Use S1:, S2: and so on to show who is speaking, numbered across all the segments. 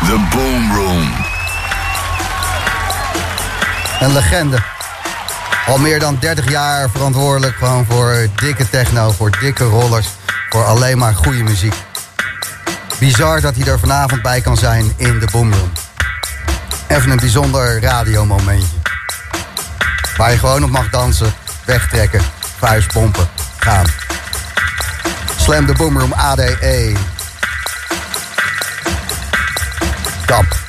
S1: The Boom Room.
S2: Een legende. Al meer dan 30 jaar verantwoordelijk gewoon voor dikke techno, voor dikke rollers, voor alleen maar goede muziek. Bizar dat hij er vanavond bij kan zijn in de Boomroom. Even een bijzonder radiomomentje. Waar je gewoon op mag dansen, wegtrekken, vuistpompen, gaan. Slam de Boomroom ADE. Dub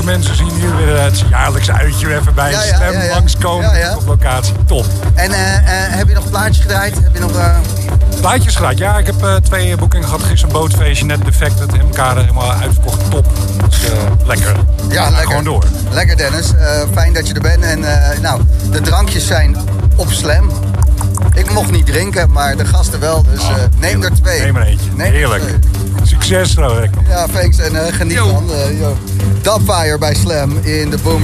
S3: mensen zien hier weer het jaarlijkse uitje even bij ja, Slam ja, langskomen op locatie. Top.
S2: En uh, uh, heb je nog plaatjes gedraaid? Heb je nog... Uh...
S3: Plaatjes gedraaid, ja. Ik heb twee boekingen gehad. Gisteren een bootfeestje, net defected. MK helemaal uitverkocht. Top. Dus, lekker.
S2: Ja, lekker.
S3: Gewoon door.
S2: Lekker Dennis. fijn dat je er bent. En nou, de drankjes zijn op Slam. Ik mocht niet drinken, maar de gasten wel. Dus oh, neem er twee.
S3: Neem er eentje. Neem Heerlijk. Succes, Roderick.
S2: Ja, thanks. En geniet yo. van. Dubfire bij Slam in de Boom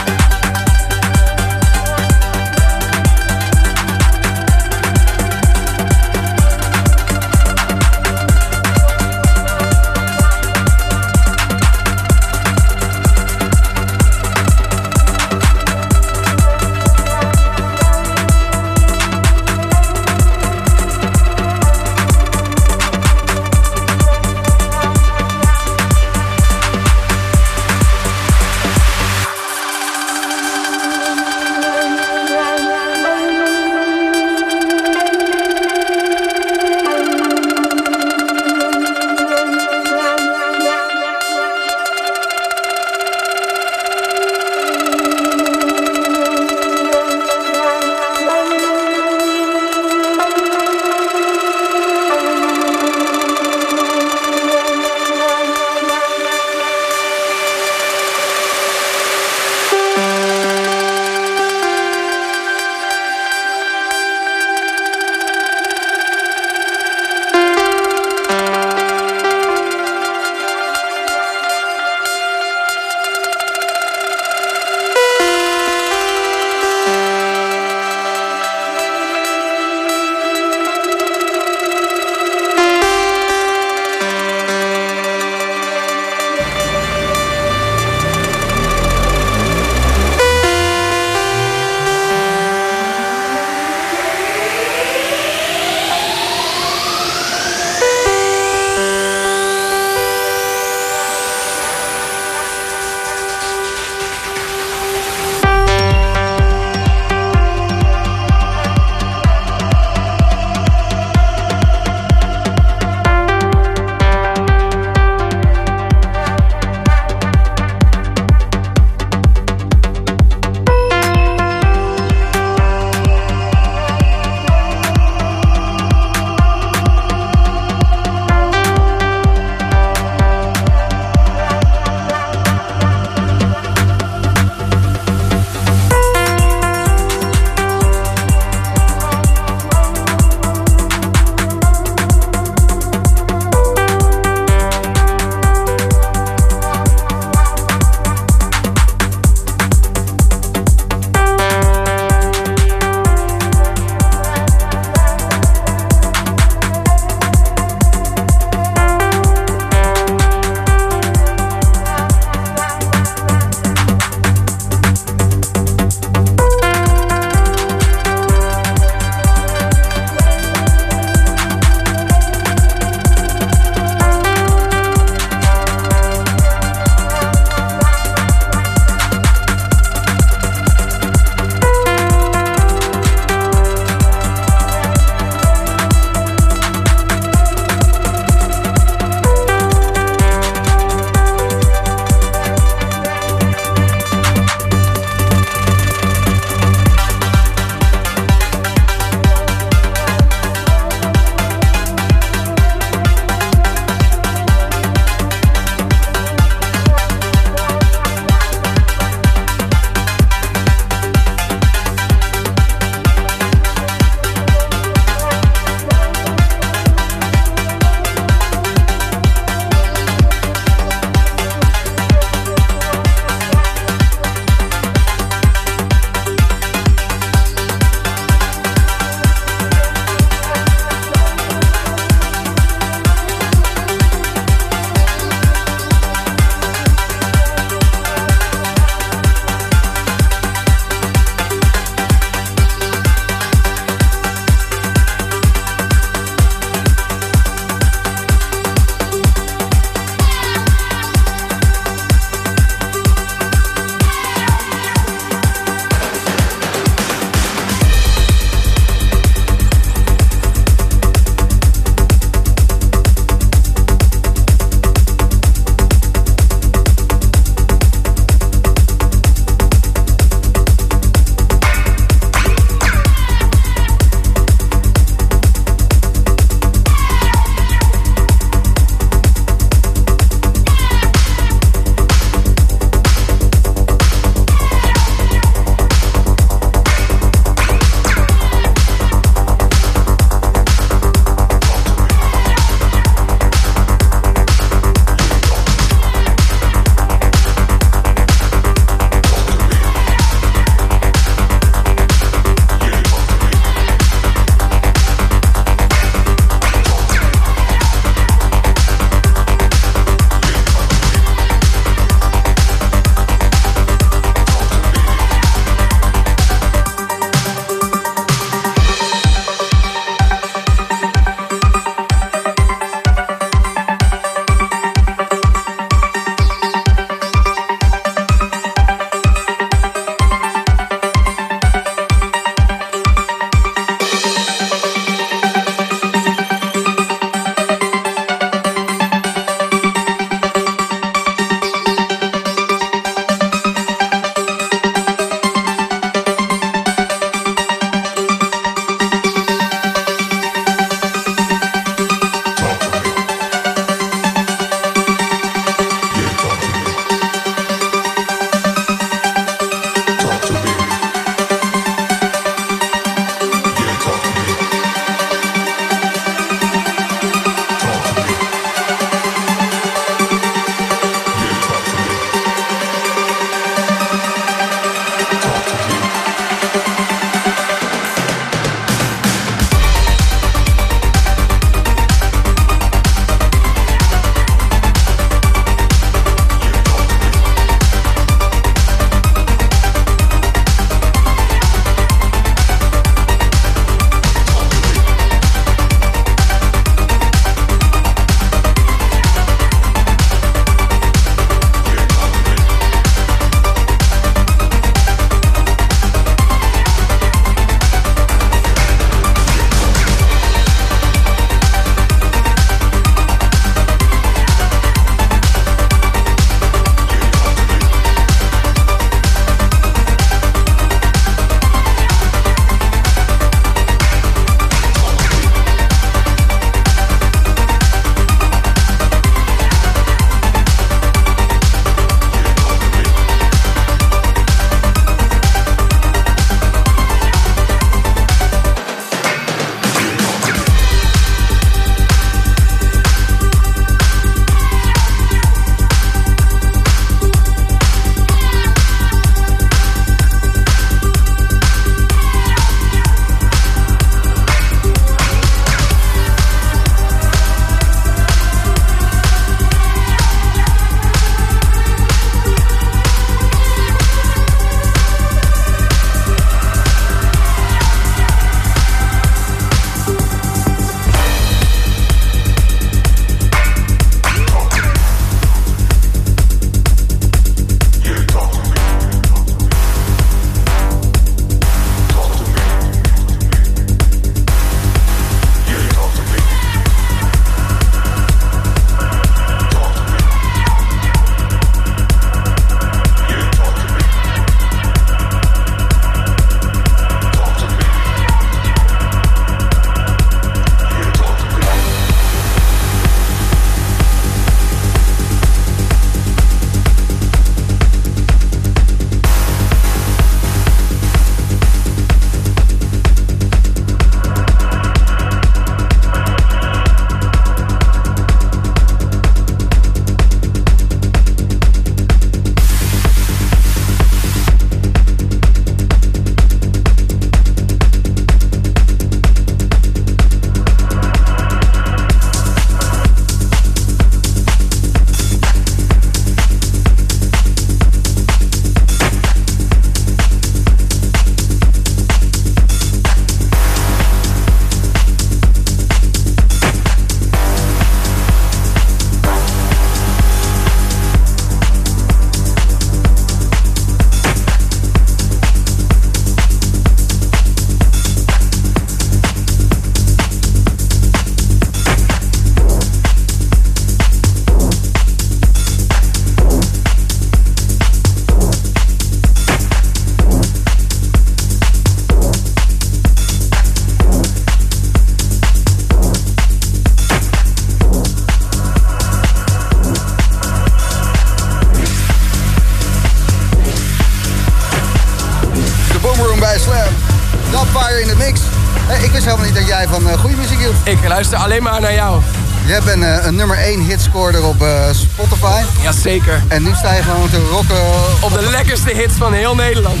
S4: luister alleen maar naar jou.
S2: Jij bent uh, een nummer 1 hitscorer op uh, Spotify.
S4: Jazeker.
S2: En nu sta je gewoon te rocken...
S4: Op de lekkerste hits van heel Nederland.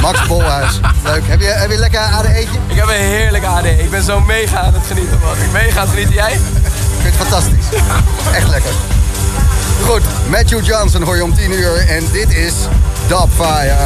S2: Max Bolhuis. Leuk. Heb je, heb je lekker ADE'tje?
S4: Ik heb een heerlijk ADE. Ik ben zo mega aan het genieten, man. Ik mega aan het genieten. Jij?
S2: Ik vind het fantastisch. Echt lekker. Goed, Matthew Johnson hoor je om 10 uur. En dit is Dubfire.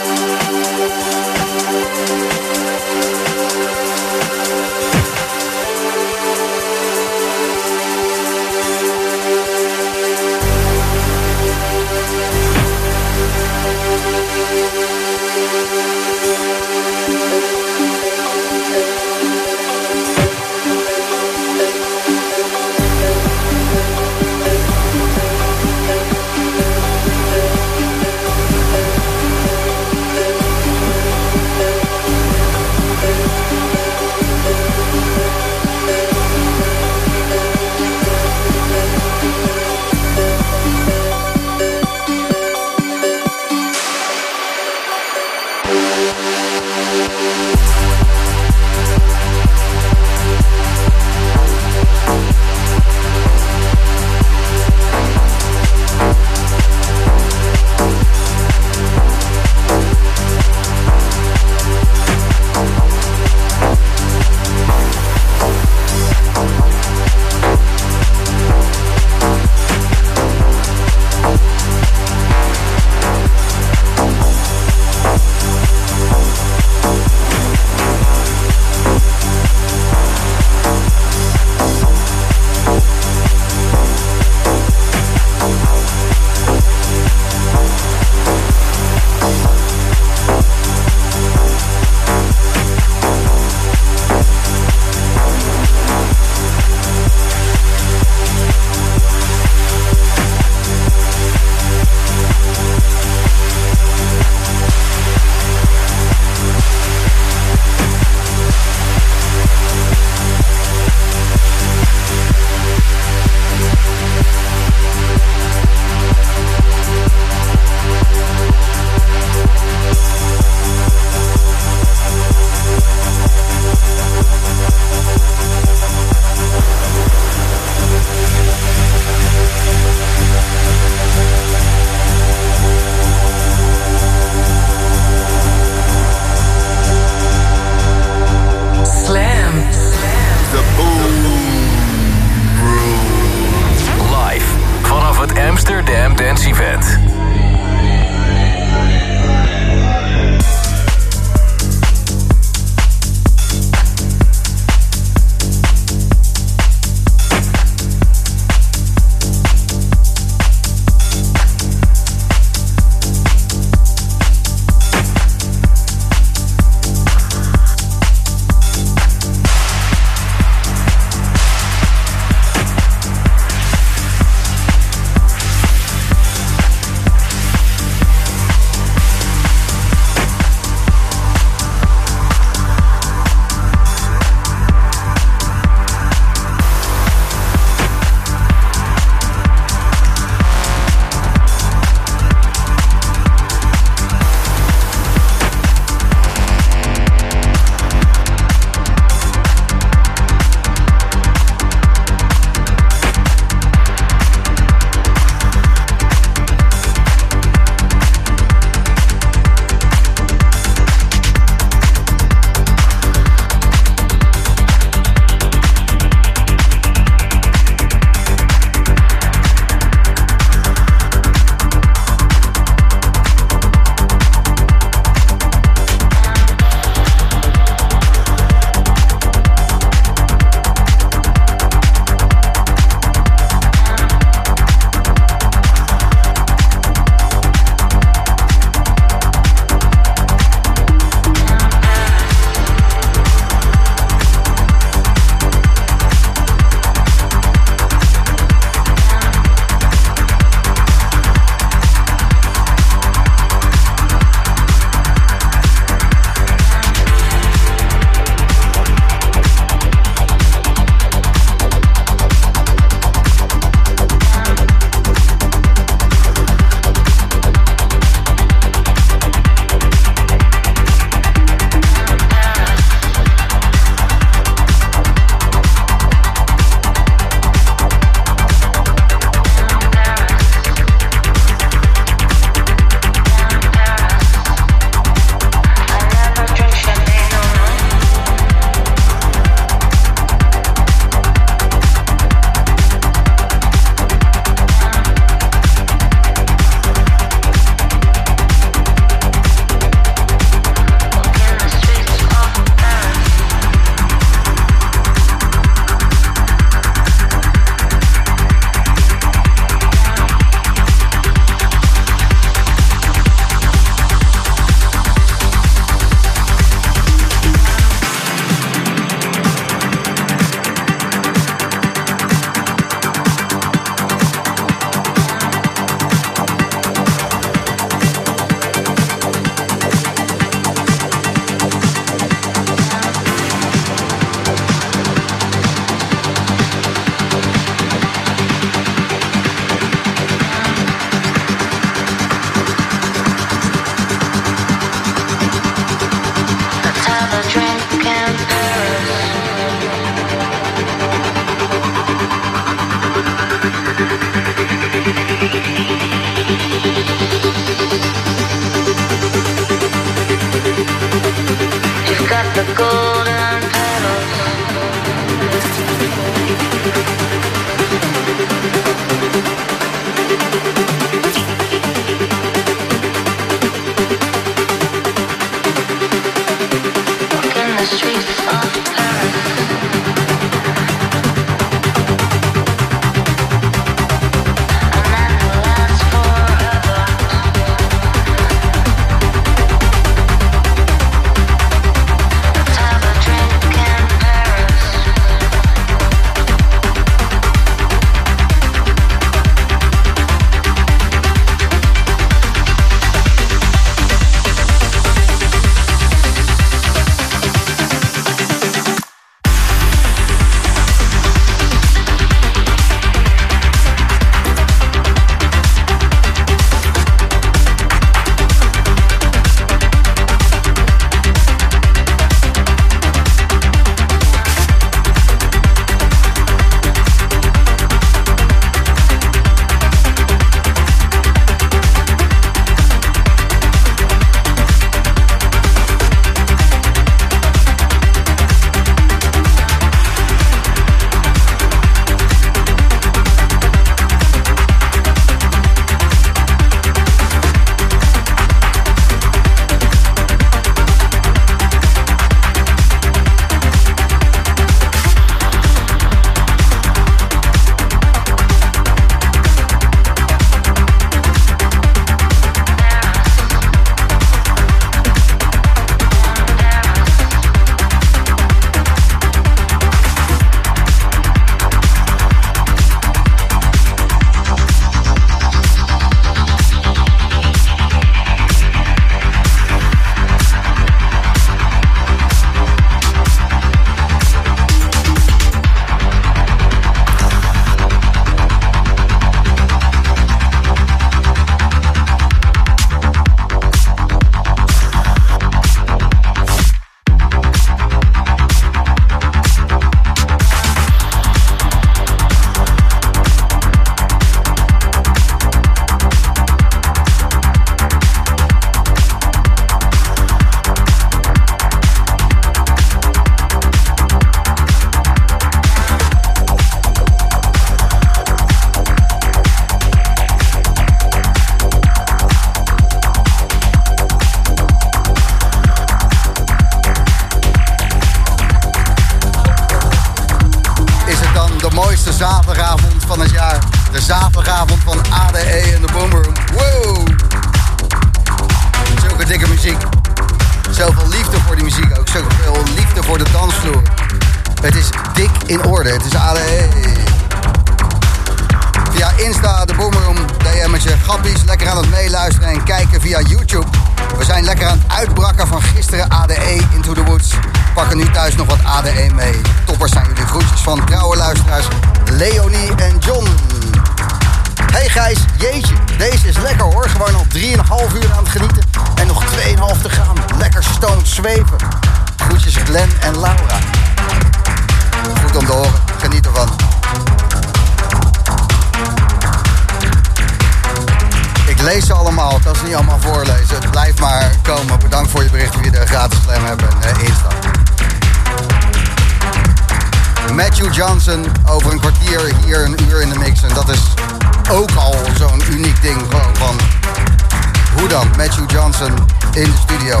S2: In de studio.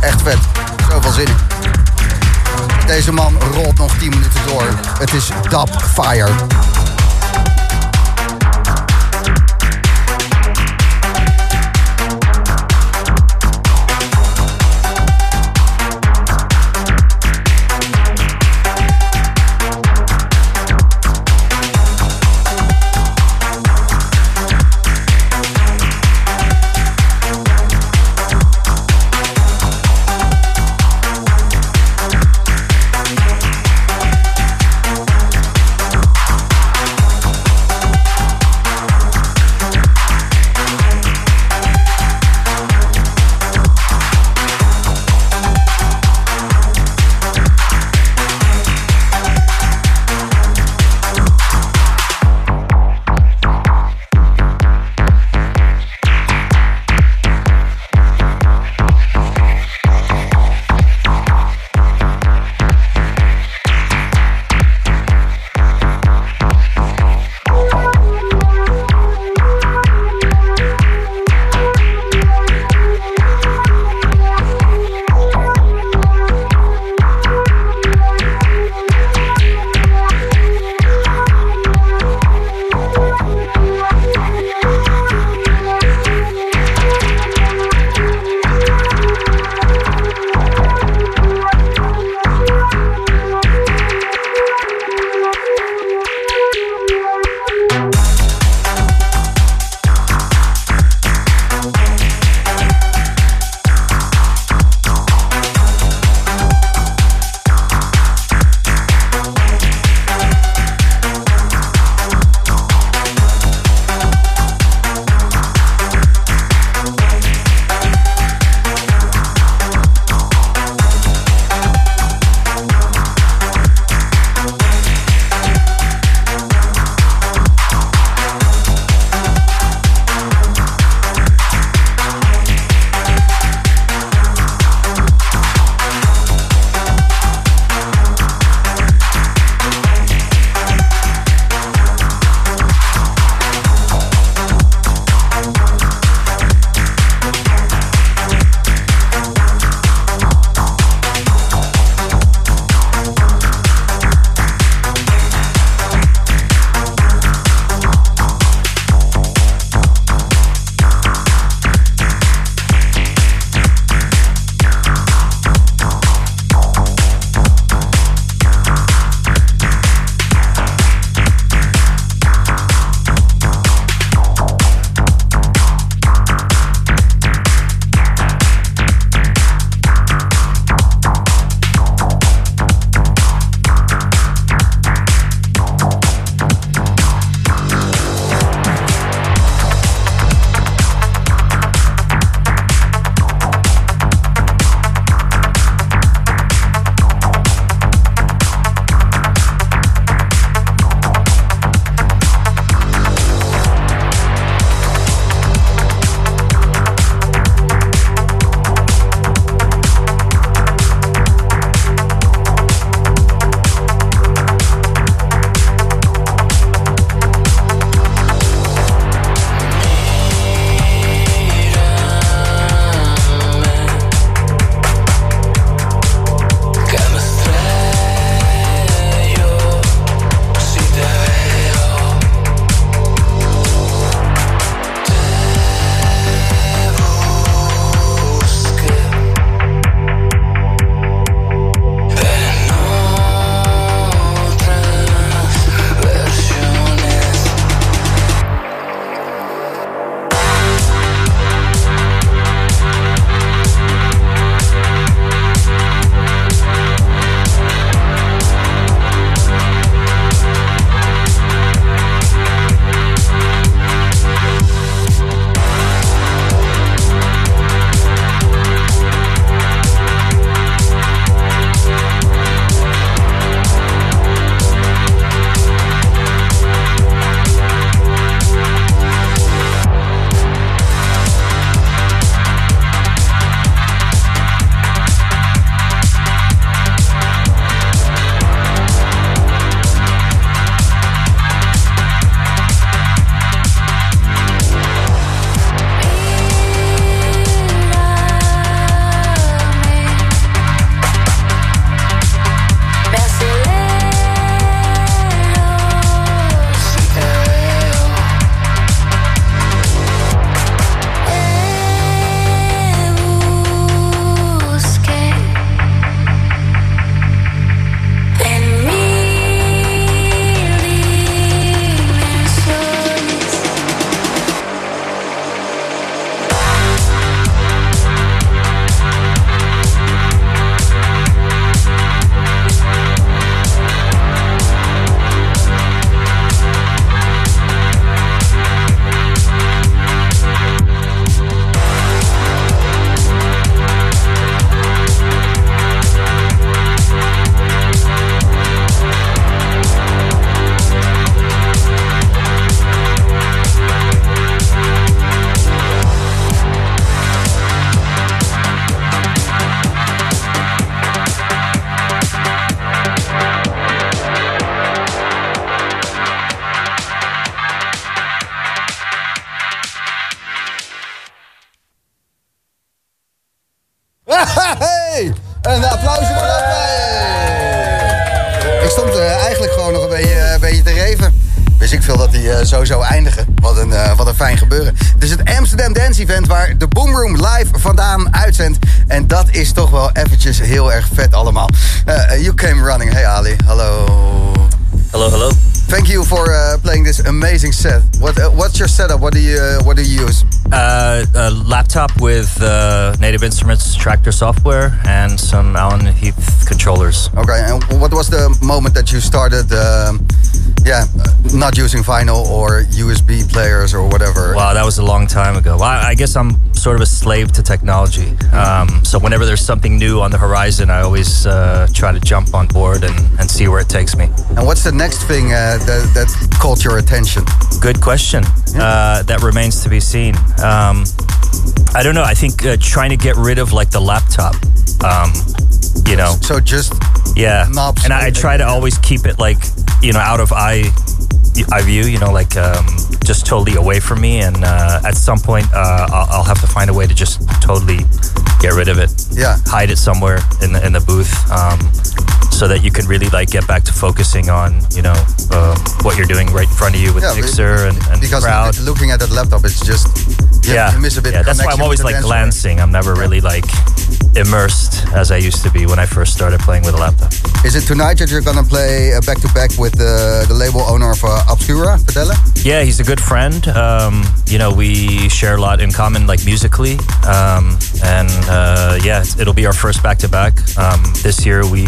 S2: Echt vet. Zoveel zin in. Deze man rolt nog 10 minuten door. Het is Dab Fire. Event waar de Boom Room live vandaan uitzendt. En dat is toch wel eventjes heel erg vet allemaal. Eh, you came running. Hey Ali, hallo.
S5: Hello, hello.
S2: Thank you for uh, playing this amazing set. What uh, what's your setup? What do you uh, what do you use?
S5: Uh, a laptop with uh, Native Instruments Tractor software and some Allen Heath controllers.
S2: Okay, and what was the moment that you started? Yeah, uh, not using vinyl or USB players or whatever.
S5: Wow, that was a long time ago. Well, I I guess I'm sort of a slave to technology. Um, so whenever there's something new on the horizon, I always uh, try to jump on board and, and see where it takes me.
S2: And what's the next thing uh, that that caught your attention?
S5: Good question. Uh, that remains to be seen. Um, I don't know. I think uh, trying to get rid of like the laptop. Um, you know,
S2: So just
S5: yeah. and I, I try to always keep it like you know out of eye eye view. You know, like um, just totally away from me. And uh, at some point, uh, I'll, I'll have to find a way to just totally get rid of it.
S2: Yeah.
S5: hide it somewhere in the in the booth. Um, so that you can really like get back to focusing on you know uh, what you're doing right in front of you with
S2: Yeah,
S5: mixer and, and
S2: because
S5: crowd.
S2: looking at that laptop, it's just you,
S5: yeah,
S2: you miss a bit.
S5: yeah.
S2: of
S5: That's why I'm always like glancing. I'm never really like immersed as I used to be when I first started playing with a laptop.
S2: Is it tonight that you're gonna play uh, back to back with the the label owner of uh, Obscura, Fidele?
S5: Yeah, he's a good friend. Um, you know, we share a lot in common, like musically. Um, and uh, yeah, it'll be our first back to back. This year we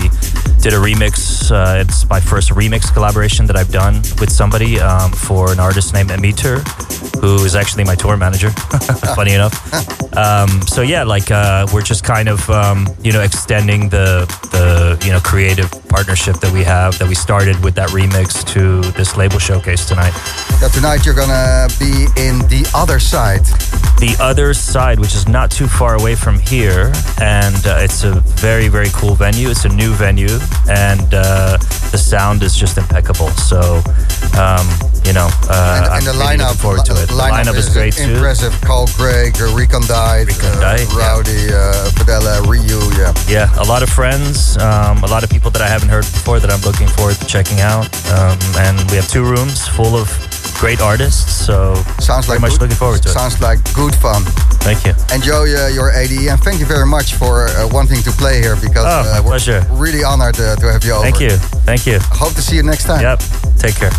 S5: did a remix. Uh, it's my first remix collaboration that I've done with somebody um, for an artist named Emitter, who is actually my tour manager. Funny enough. Um, so yeah, like uh, we're just kind of um, you know extending the the you know creative partnership that we have that we started with that remix to this label showcase tonight.
S2: Yeah, tonight you're gonna be in the other side.
S5: the other side, which is not too far away from here, and uh, it's a very very cool venue. It's a new venue, and uh, the sound is just impeccable. So, um, you know, uh,
S2: and, and the lineup,
S5: looking forward to it. The
S2: lineup,
S5: lineup is great too.
S2: impressive. Carl Gregg, uh, Recondite,
S5: Recondite,
S2: uh,
S5: yeah.
S2: Rowdy, uh, Fidele, Ryu. Yeah.
S5: Yeah, a lot of friends, um, a lot of people that I haven't heard before that I'm looking forward to checking out, um, and we have two rooms full of great artists. So,
S2: Sounds
S5: very
S2: like
S5: much
S2: good,
S5: looking forward to it.
S2: Sounds like good fun.
S5: Thank you.
S2: Enjoy uh, your AD and thank you very much for uh, wanting to play here because
S5: Oh,
S2: uh, we're
S5: pleasure.
S2: really honored uh, to have you over.
S5: Thank you. Thank you.
S2: Hope to see you next time.
S5: Yep. Take care.